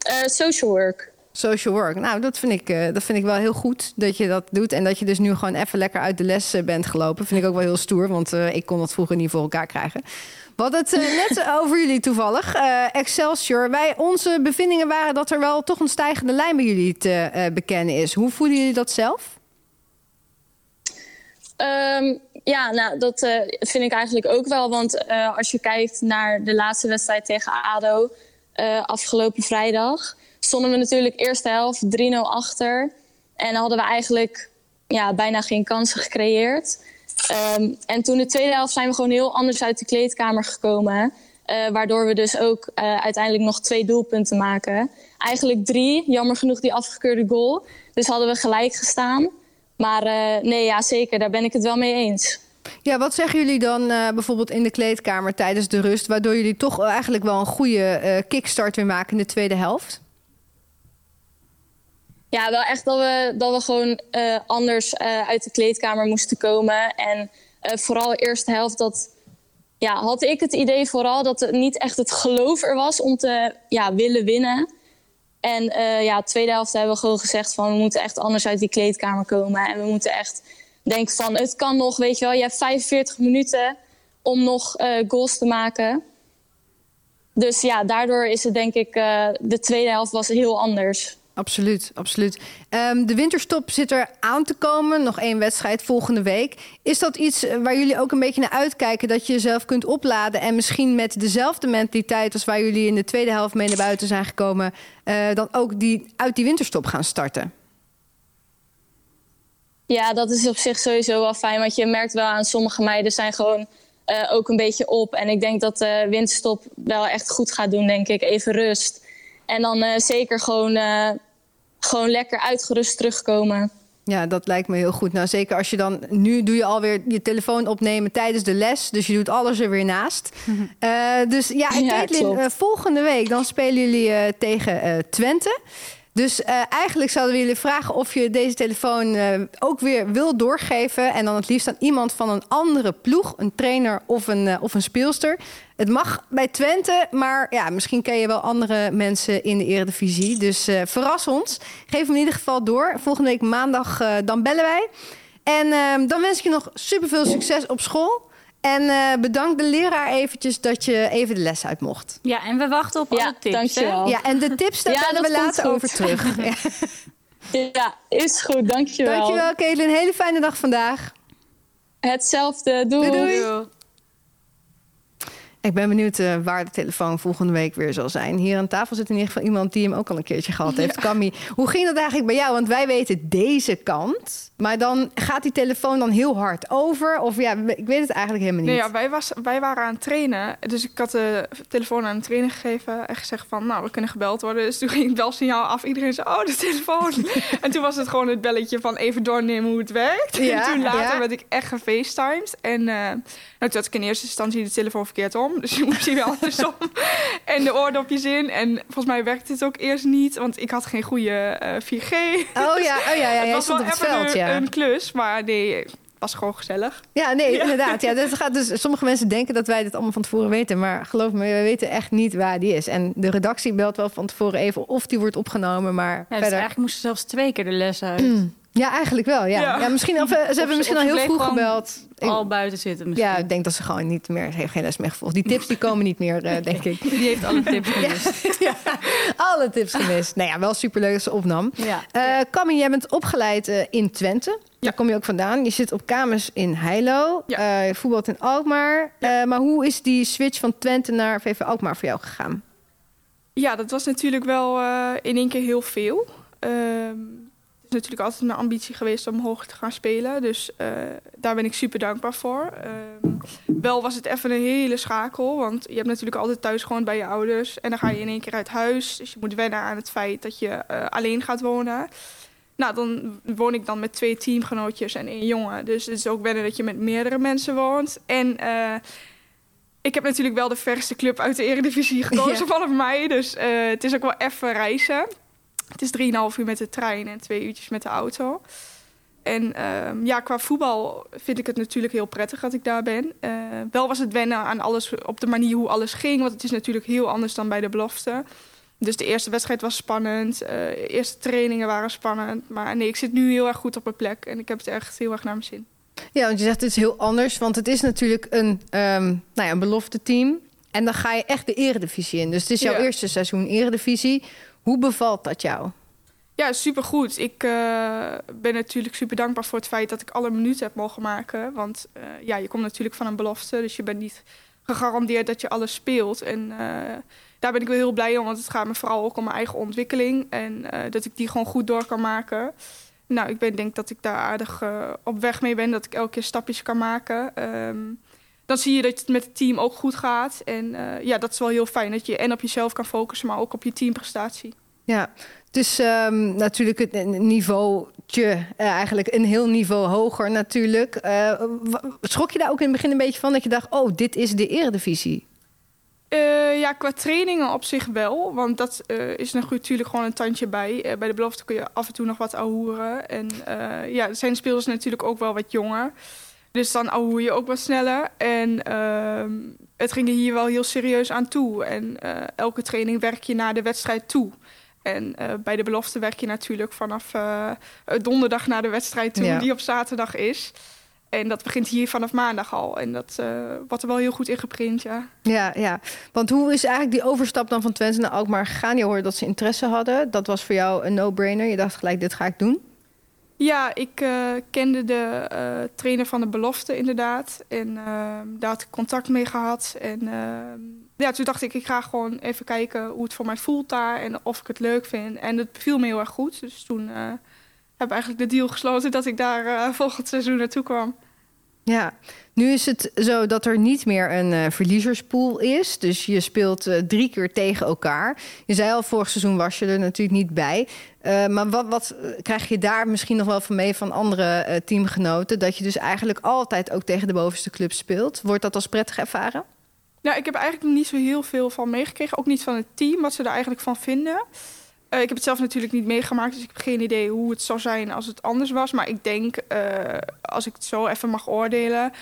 Uh, social work. Social work. Nou, dat vind, ik, uh, dat vind ik wel heel goed dat je dat doet. En dat je dus nu gewoon even lekker uit de les bent gelopen. Vind ik ook wel heel stoer, want uh, ik kon dat vroeger niet voor elkaar krijgen. We hadden het uh, net over jullie toevallig. Uh, Excelsior. Wij, onze bevindingen waren dat er wel toch een stijgende lijn bij jullie te uh, bekennen is. Hoe voelen jullie dat zelf? Um, ja, nou, dat vind ik eigenlijk ook wel. Want als je kijkt naar de laatste wedstrijd tegen ADO afgelopen vrijdag... stonden we natuurlijk eerste helft 3-0 achter. En hadden we eigenlijk ja, bijna geen kansen gecreëerd... Um, en toen de tweede helft zijn we gewoon heel anders uit de kleedkamer gekomen. Uh, waardoor we dus ook uh, uiteindelijk nog twee doelpunten maken. Eigenlijk drie, jammer genoeg die afgekeurde goal. Dus hadden we gelijk gestaan. Maar uh, nee, ja, zeker, daar ben ik het wel mee eens. Ja, wat zeggen jullie dan bijvoorbeeld in de kleedkamer tijdens de rust... waardoor jullie toch eigenlijk wel een goede kickstart weer maken in de tweede helft? Ja, wel echt dat we, dat we gewoon uh, anders uh, uit de kleedkamer moesten komen. En uh, vooral de eerste helft dat, ja, had ik het idee vooral dat het niet echt het geloof er was om te ja, willen winnen. En ja, de tweede helft hebben we gewoon gezegd van we moeten echt anders uit die kleedkamer komen. En we moeten echt denken van het kan nog, weet je wel, je hebt 45 minuten om nog goals te maken. Dus ja, daardoor is het denk ik, de tweede helft was heel anders. Absoluut, absoluut. Um, de winterstop zit er aan te komen. Nog één wedstrijd volgende week. Is dat iets waar jullie ook een beetje naar uitkijken? Dat je jezelf kunt opladen en misschien met dezelfde mentaliteit als waar jullie in de tweede helft mee naar buiten zijn gekomen, uh, dan ook die, uit die winterstop gaan starten? Ja, dat is op zich sowieso wel fijn. Want je merkt wel aan sommige meiden zijn gewoon uh, ook een beetje op. En ik denk dat de winterstop wel echt goed gaat doen, denk ik. Even rust. En dan uh, zeker gewoon, uh, gewoon lekker uitgerust terugkomen. Ja, dat lijkt me heel goed. Nou, zeker als je dan... Nu doe je alweer je telefoon opnemen tijdens de les. Dus je doet alles er weer naast. uh, dus ja, en ja, Caitlin, volgende week dan spelen jullie tegen Twente. Dus uh, eigenlijk zouden we jullie vragen of je deze telefoon uh, ook weer wil doorgeven. En dan het liefst aan iemand van een andere ploeg, een trainer of een, uh, of een speelster. Het mag bij Twente, maar ja, misschien ken je wel andere mensen in de Eredivisie. Dus verras ons. Geef hem in ieder geval door. Volgende week maandag dan bellen wij. En ehm, dan wens ik je nog super veel succes op school. En uh, bedank de leraar eventjes dat je even de les uit mocht. Ja, en we wachten op alle tips. Dankjewel. Ja, en de tips, daar ja, we later over terug. ja. ja, is goed. Dankjewel. Dankjewel, Caitlin. Hele fijne dag vandaag. Hetzelfde. Doei. doei. doei. Ik ben benieuwd uh, waar de telefoon volgende week weer zal zijn. Hier aan tafel zit in ieder geval iemand die hem ook al een keertje gehad heeft. Ja. hoe ging dat eigenlijk bij jou? Want wij weten deze kant. Maar dan gaat die telefoon dan heel hard over? Of ja, ik weet het eigenlijk helemaal niet. Nee, ja, wij, was, wij waren aan het trainen. Dus ik had de telefoon aan de trainer gegeven. En gezegd van, nou, we kunnen gebeld worden. Dus toen ging het belsignaal af. Iedereen zei, oh, de telefoon. en toen was het gewoon het belletje van even doornemen hoe het werkt. Ja, en toen later werd ik echt gefacetimed. En uh, nou, toen had ik in eerste instantie de telefoon verkeerd om. Dus je moest hier wel andersom. en de oordopjes in. En volgens mij werkte het ook eerst niet. Want ik had geen goede uh, 4G. Oh ja, oh ja, ja. het was wel even veld, een, ja. een klus. Maar nee, was gewoon gezellig. Ja, nee, inderdaad. Ja, dat gaat dus, sommige mensen denken dat wij dit allemaal van tevoren weten. Maar geloof me, wij weten echt niet waar die is. En de redactie belt wel van tevoren even of die wordt opgenomen. Maar ja, dus verder... eigenlijk moesten zelfs twee keer de les uit. Ja, eigenlijk wel. Ja. Ja. misschien, of, ze hebben misschien al heel vroeg gebeld. Al buiten zitten misschien. Ja, ik denk dat ze gewoon niet meer... heeft geen les meer gevolgd. Die tips die komen niet meer, uh, denk ik. Die heeft alle tips gemist. Ja, alle tips gemist. Nou ja, wel superleuk dat ze opnam. Ja. Uh, jij bent opgeleid uh, in Twente. Daar kom je ook vandaan. Je zit op kamers in Heilo. Ja. je voetbalt in Alkmaar. maar hoe is die switch van Twente naar VV Alkmaar voor jou gegaan? Ja, dat was natuurlijk wel in één keer heel veel. Ehm, natuurlijk altijd mijn ambitie geweest om hoog te gaan spelen. Dus uh, daar ben ik super dankbaar voor. Uh, wel was het even een hele schakel. Want je hebt natuurlijk altijd thuis gewoon bij je ouders. En dan ga je in één keer uit huis. Dus je moet wennen aan het feit dat je uh, alleen gaat wonen. Nou, dan woon ik dan met twee teamgenootjes en één jongen. Dus het is ook wennen dat je met meerdere mensen woont. En ik heb natuurlijk wel de verste club uit de Eredivisie gekozen ja. vanaf mij. Dus het is ook wel even reizen. Het is 3,5 uur met de trein en twee uurtjes met de auto. En uh, ja, qua voetbal vind ik het natuurlijk heel prettig dat ik daar ben. Uh, wel was het wennen aan alles op de manier hoe alles ging. Want het is natuurlijk heel anders dan bij de belofte. Dus de eerste wedstrijd was spannend. Uh, de eerste trainingen waren spannend. Maar nee, ik zit nu heel erg goed op mijn plek. En ik heb het echt heel erg naar mijn zin. Ja, want je zegt het is heel anders. Want het is natuurlijk een, um, nou ja, een belofte team. En dan ga je echt de eredivisie in. Dus het is jouw eerste seizoen eredivisie. Hoe bevalt dat jou? Ja, supergoed. Ik uh, ben natuurlijk super dankbaar voor het feit dat ik alle minuten heb mogen maken. Want uh, ja, je komt natuurlijk van een belofte, dus je bent niet gegarandeerd dat je alles speelt. En uh, daar ben ik wel heel blij om, want het gaat me vooral ook om mijn eigen ontwikkeling. En dat ik die gewoon goed door kan maken. Nou, ik ben, denk dat ik daar aardig op weg mee ben, dat ik elke keer stapjes kan maken. Um, dan zie je dat het met het team ook goed gaat. En ja, dat is wel heel fijn, dat je en op jezelf kan focussen, maar ook op je teamprestatie. Ja, het is um, natuurlijk een niveautje, uh, eigenlijk een heel niveau hoger natuurlijk. Uh, schrok je daar ook in het begin een beetje van dat je dacht, oh, dit is de eredivisie? Uh, ja, qua trainingen op zich wel. Want dat is natuurlijk gewoon een tandje bij. bij de belofte kun je af en toe nog wat ahoeren. En ja, zijn spelers natuurlijk ook wel wat jonger. Dus dan ahoer je ook wat sneller. En ehm, het ging er hier wel heel serieus aan toe. En elke training werk je naar de wedstrijd toe. En uh, bij de belofte werk je natuurlijk vanaf uh, donderdag naar de wedstrijd toe, ja. die op zaterdag is. En dat begint hier vanaf maandag al. En dat wordt er wel heel goed in geprint, ja. Ja, ja. Want hoe is eigenlijk die overstap dan van Twente naar Alkmaar gegaan? Je hoorde dat ze interesse hadden. Dat was voor jou een no-brainer. Je dacht gelijk, dit ga ik doen. Ja, ik uh, kende de uh, trainer van de belofte inderdaad. En uh, daar had ik contact mee gehad. En ja, toen dacht ik, ik ga gewoon even kijken hoe het voor mij voelt daar. En of ik het leuk vind. En het viel me heel erg goed. Dus toen heb ik eigenlijk de deal gesloten dat ik daar volgend seizoen naartoe kwam. Ja, nu is het zo dat er niet meer een uh, verliezerspool is. Dus je speelt uh, drie keer tegen elkaar. Je zei al, vorig seizoen was je er natuurlijk niet bij. Uh, maar wat, wat krijg je daar misschien nog wel van mee van andere teamgenoten? Dat je dus eigenlijk altijd ook tegen de bovenste club speelt. Wordt dat als prettig ervaren? Ja, ik heb eigenlijk niet zo heel veel van meegekregen. Ook niet van het team, wat ze er eigenlijk van vinden. Uh, ik heb het zelf natuurlijk niet meegemaakt, dus ik heb geen idee hoe het zou zijn als het anders was. Maar ik denk, uh, als ik het zo even mag oordelen,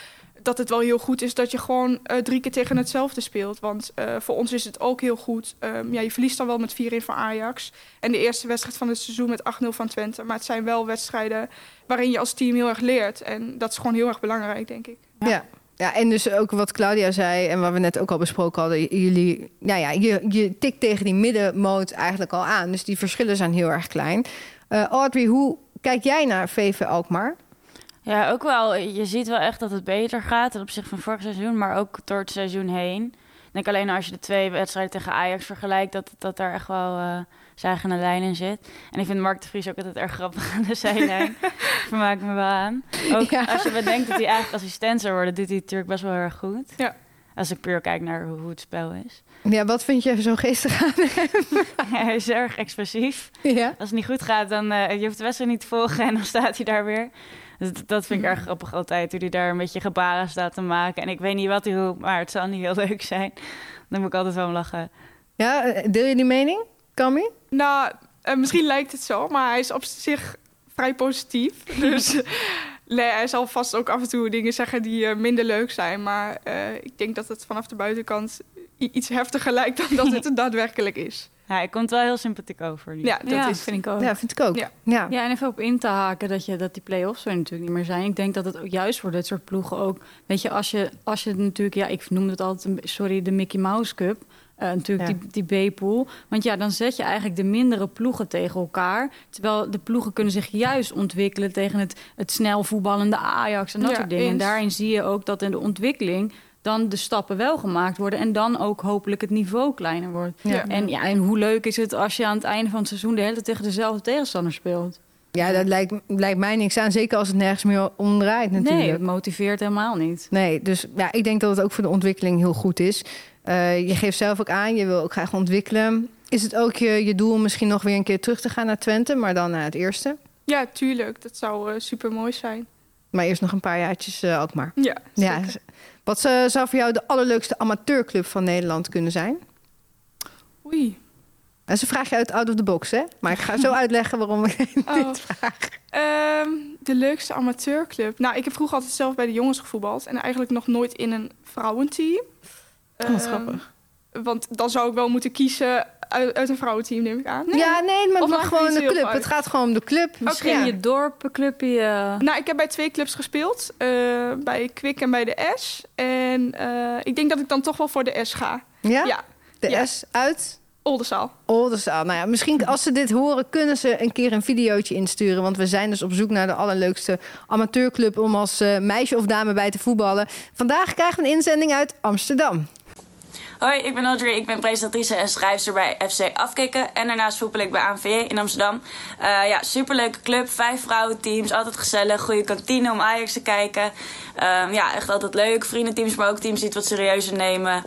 dat het wel heel goed is dat je gewoon uh, drie keer tegen hetzelfde speelt. Want voor ons is het ook heel goed. Um, ja, je verliest dan wel met 4-1 van Ajax. En de eerste wedstrijd van het seizoen met 8-0 van Twente. Maar het zijn wel wedstrijden waarin je als team heel erg leert. En dat is gewoon heel erg belangrijk, denk ik. Ja. Ja, en dus ook wat Claudia zei en wat we net ook al besproken hadden. Jullie, nou ja, je, je tikt tegen die middenmoot eigenlijk al aan. Dus die verschillen zijn heel erg klein. Uh, Audrey, hoe kijk jij naar VV Alkmaar? Ja, ook wel. Je ziet wel echt dat het beter gaat ten opzichte van vorig seizoen, maar ook door het seizoen heen. Ik denk alleen als je de twee wedstrijden tegen Ajax vergelijkt, dat, dat daar echt wel uh, zagende lijn in zit. En ik vind Mark de Vries ook altijd erg grappig aan de zijlijn. Vermaak me wel aan. Ook als je bedenkt dat hij eigenlijk assistent zou worden, doet hij natuurlijk best wel erg goed. Ja. Als ik puur kijk naar hoe, het spel is. Ja, wat vind je zo geestig aan hem? hij is erg expressief. Ja. Als het niet goed gaat, dan uh, je hoeft de wedstrijd niet te volgen en dan staat hij daar weer. Dus dat vind ik erg grappig altijd, hoe hij daar een beetje gebaren staat te maken. En ik weet niet wat hij roept, maar het zal niet heel leuk zijn. Dan moet ik altijd wel lachen. Ja, eh, deel je die mening, Cammy? Nou, uh, misschien lijkt het zo, maar hij is op zich vrij positief. Dus nee, hij zal vast ook af en toe dingen zeggen die uh, minder leuk zijn. Maar ik denk dat het vanaf de buitenkant iets heftiger lijkt dan dat het daadwerkelijk is. Ja, hij komt wel heel sympathiek over. Ja, dat is, vind ik ook. Ja, vind ik ook. Ja. Ja. ja, en even op in te haken dat, je, dat die play-offs er natuurlijk niet meer zijn. Ik denk dat het ook juist voor dit soort ploegen ook... Weet je, als je, als je natuurlijk... Ja, ik noem het altijd, sorry, de Mickey Mouse Cup... Uh, natuurlijk die, die B-pool. Want ja, dan zet je eigenlijk de mindere ploegen tegen elkaar. Terwijl de ploegen kunnen zich juist ontwikkelen tegen het, het snel voetballende Ajax en dat soort dingen. En daarin zie je ook dat in de ontwikkeling dan de stappen wel gemaakt worden. En dan ook hopelijk het niveau kleiner wordt. Ja. En, ja, en hoe leuk is het als je aan het einde van het seizoen de hele tijd tegen dezelfde tegenstander speelt? Ja, dat lijkt, lijkt mij niks aan. Zeker als het nergens meer omdraait natuurlijk. Nee, het motiveert helemaal niet. Nee, dus ja, ik denk dat het ook voor de ontwikkeling heel goed is. Uh, je geeft zelf ook aan, je wil ook graag ontwikkelen. Is het ook je, je doel om misschien nog weer een keer terug te gaan naar Twente, maar dan naar het eerste? Ja, tuurlijk. Dat zou uh, super mooi zijn. Maar eerst nog een paar jaartjes uh, ook maar. Ja, ja, wat zou voor jou de allerleukste amateurclub van Nederland kunnen zijn? Oei. En ze vraag je uit out of the box, hè? Maar ik ga zo uitleggen waarom ik oh. dit vraag. Um, de leukste amateurclub? Nou, ik heb vroeger altijd zelf bij de jongens gevoetbald. En eigenlijk nog nooit in een vrouwenteam. Oh, wat um, grappig. Want dan zou ik wel moeten kiezen uit, uit een vrouwenteam, neem ik aan. Nee. Ja, nee, maar het mag gewoon de club. Het gaat gewoon om de club. Misschien okay. je dorpenclubje. Uh... Nou, ik heb bij twee clubs gespeeld. Uh, bij Kwik en bij de S. En uh, ik denk dat ik dan toch wel voor de S ga. Ja? Ja. De ja. S uit? Oldenzaal. Oldenzaal. Nou ja, misschien als ze dit horen, kunnen ze een keer een videootje insturen. Want we zijn dus op zoek naar de allerleukste amateurclub om als meisje of dame bij te voetballen. Vandaag krijgen we een inzending uit Amsterdam. Hoi, ik ben Audrey. Ik ben presentatrice en schrijfster bij FC Afkikken. En daarnaast voetbal ik bij ANVJ in Amsterdam. Uh, ja, superleuke club. Vijf vrouwenteams. Altijd gezellig. Goede kantine om Ajax te kijken. Um, ja, echt altijd leuk. Vriendenteams, maar ook teams die het wat serieuzer nemen.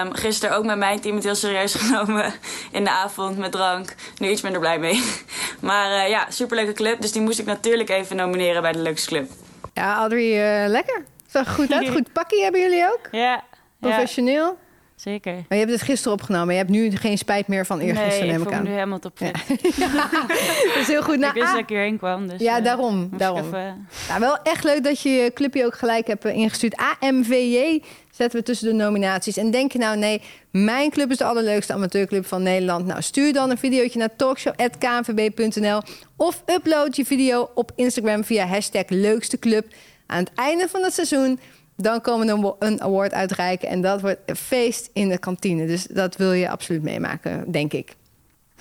Um, gisteren ook met mijn team het heel serieus genomen. In de avond met drank. Nu iets minder blij mee. Maar uh, ja, superleuke club. Dus die moest ik natuurlijk even nomineren bij de leukste club. Ja, Audrey, uh, lekker. Zag goed uit. Goed pakkie hebben jullie ook? Ja. Professioneel? Zeker. Maar je hebt het gisteren opgenomen. Je hebt nu geen spijt meer van eergisteren, nee, neem ik aan. nu helemaal op ja. dat is heel goed. Nou, ik wist dat ik hierheen kwam. Dus, ja, daarom. daarom. Even... Nou, wel echt leuk dat je je clubje ook gelijk hebt ingestuurd. AMVJ zetten we tussen de nominaties. En denk je nou, nee, mijn club is de allerleukste amateurclub van Nederland. Nou, stuur dan een videootje naar talkshow.knvb.nl of upload je video op Instagram via hashtag leukste club. Aan het einde van het seizoen dan komen we een award uitreiken. En dat wordt een feest in de kantine. Dus dat wil je absoluut meemaken, denk ik.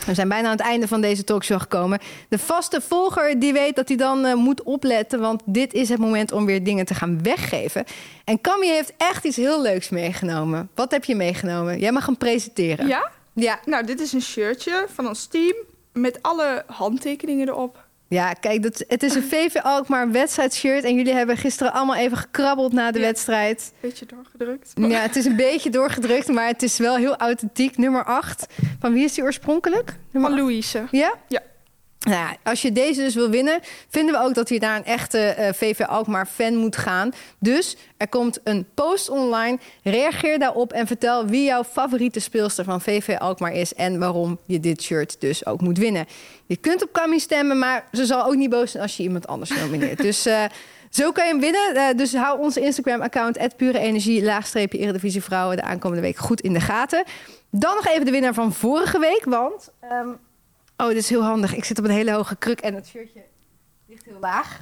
We zijn bijna aan het einde van deze talkshow gekomen. De vaste volger die weet dat hij dan uh, moet opletten... want dit is het moment om weer dingen te gaan weggeven. En Camille heeft echt iets heel leuks meegenomen. Wat heb je meegenomen? Jij mag hem presenteren. Ja? Ja. Nou, dit is een shirtje van ons team... met alle handtekeningen erop. Ja, kijk, dat, het is een VV Alkmaar wedstrijdshirt. En jullie hebben gisteren allemaal even gekrabbeld na de wedstrijd. Beetje doorgedrukt. Ja, het is een beetje doorgedrukt, maar het is wel heel authentiek. Nummer 8. Van wie is die oorspronkelijk? Nummer Van Louise. Ja? Ja. Nou ja, als je deze dus wil winnen, vinden we ook dat je naar een echte uh, eh, VV Alkmaar fan moet gaan. Dus er komt een post online. Reageer daarop en vertel wie jouw favoriete speelster van VV Alkmaar is en waarom je dit shirt dus ook moet winnen. Je kunt op Cammy stemmen, maar ze zal ook niet boos zijn als je iemand anders nomineert. dus uh, zo kan je hem winnen. Uh, dus hou onze Instagram-account pure energie laagstreepje Eredivisie Vrouwen de aankomende week goed in de gaten. Dan nog even de winnaar van vorige week, want um, Oh, dit is heel handig. Ik zit op een hele hoge kruk en het shirtje ligt heel laag.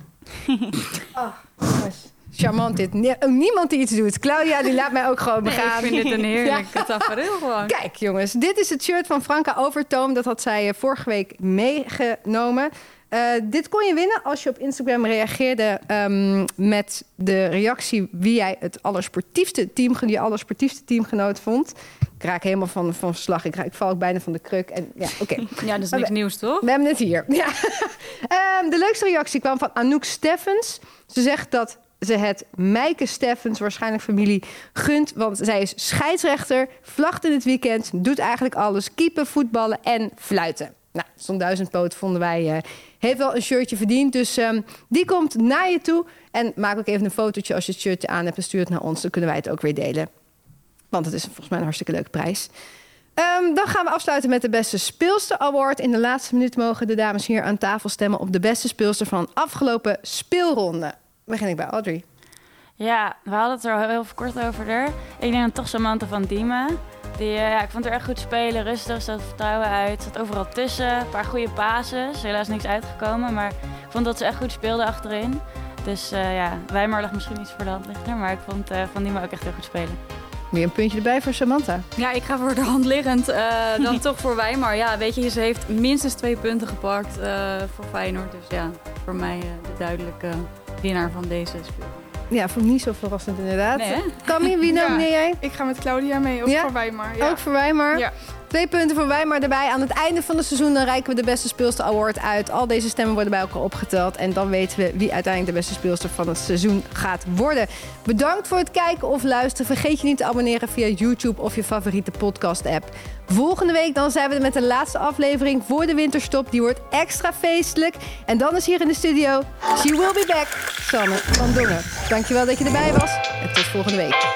oh, jongens. charmant dit. niemand die iets doet. Claudia, die laat mij ook gewoon begaan. ik vind dit een heerlijke ja. tafereel gewoon. Kijk, jongens. Dit is het shirt van Franka Overtoom. Dat had zij eh, vorige week meegenomen. Uh, dit kon je winnen als je op Instagram reageerde um, met de reactie wie jij het allersportiefste team, die allersportiefste teamgenoot vond. Ik raak helemaal van, van slag. Ik, ik val ook bijna van de kruk. En, ja, oké. ja, dat is niks nieuws, toch? We hebben het hier. Ja. um, de leukste reactie kwam van Anouk Steffens. Ze zegt dat ze het Meike Steffens, waarschijnlijk familie, gunt. Want zij is scheidsrechter, vlacht in het weekend, doet eigenlijk alles. Keepen, voetballen en fluiten. Nou, zo'n duizendpoot vonden wij... Uh, heeft wel een shirtje verdiend. Dus um, die komt naar je toe. En maak ook even een fotootje als je het shirtje aan hebt... en stuur het naar ons, dan kunnen wij het ook weer delen. Want het is volgens mij een hartstikke leuke prijs. Um, dan gaan we afsluiten met de beste speelster award. In de laatste minuut mogen de dames hier aan tafel stemmen... op de beste speelster van afgelopen speelronde begin ik bij Audrey. Ja, we hadden het er heel kort over. Er. Ik denk dan toch Samantha van Diemen. Die, uh, ja, ik vond haar echt goed spelen, rustig, zat vertrouwen uit. Zat overal tussen, een paar goede bases. Helaas niks uitgekomen, maar ik vond dat ze echt goed speelde achterin. Dus uh, ja, Wijmar lag misschien iets voor de hand liggender, maar ik vond uh, Van Diemen ook echt heel goed spelen. Weer een puntje erbij voor Samantha. Ja, ik ga voor de hand liggend. dan toch voor Wijmar. Ja, weet je, ze heeft minstens twee punten gepakt voor Feyenoord. Dus ja, voor mij de duidelijke winnaar van deze speel. Ja, vond ik niet zo verrassend inderdaad. Nee, wie nomineer jij? Ik ga met Claudia mee, ook voor Weimar. Ja. Ook voor Weimar? Ja. Twee punten voor Weimar erbij. Aan het einde van het seizoen dan reiken we de beste speelster award uit. Al deze stemmen worden bij elkaar opgeteld. En dan weten we wie uiteindelijk de beste speelster van het seizoen gaat worden. Bedankt voor het kijken of luisteren. Vergeet je niet te abonneren via YouTube of je favoriete podcast app. Volgende week dan zijn we er met de laatste aflevering voor de winterstop. Die wordt extra feestelijk. En dan is hier in de studio She Will Be Back, Sanne van Dongen. Dankjewel dat je erbij was en tot volgende week.